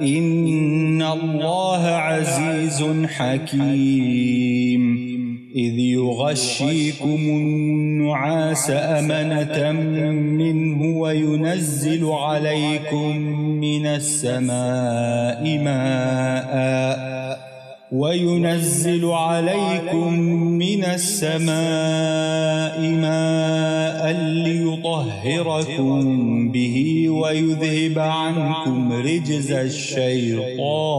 إن الله عزيز حكيم. إذ يغشيكم النعاس أمنة منه وينزل عليكم من السماء ماءً وينزل عليكم من السماء ماء ليطهركم به ويذهب عنكم رجز الشيطان.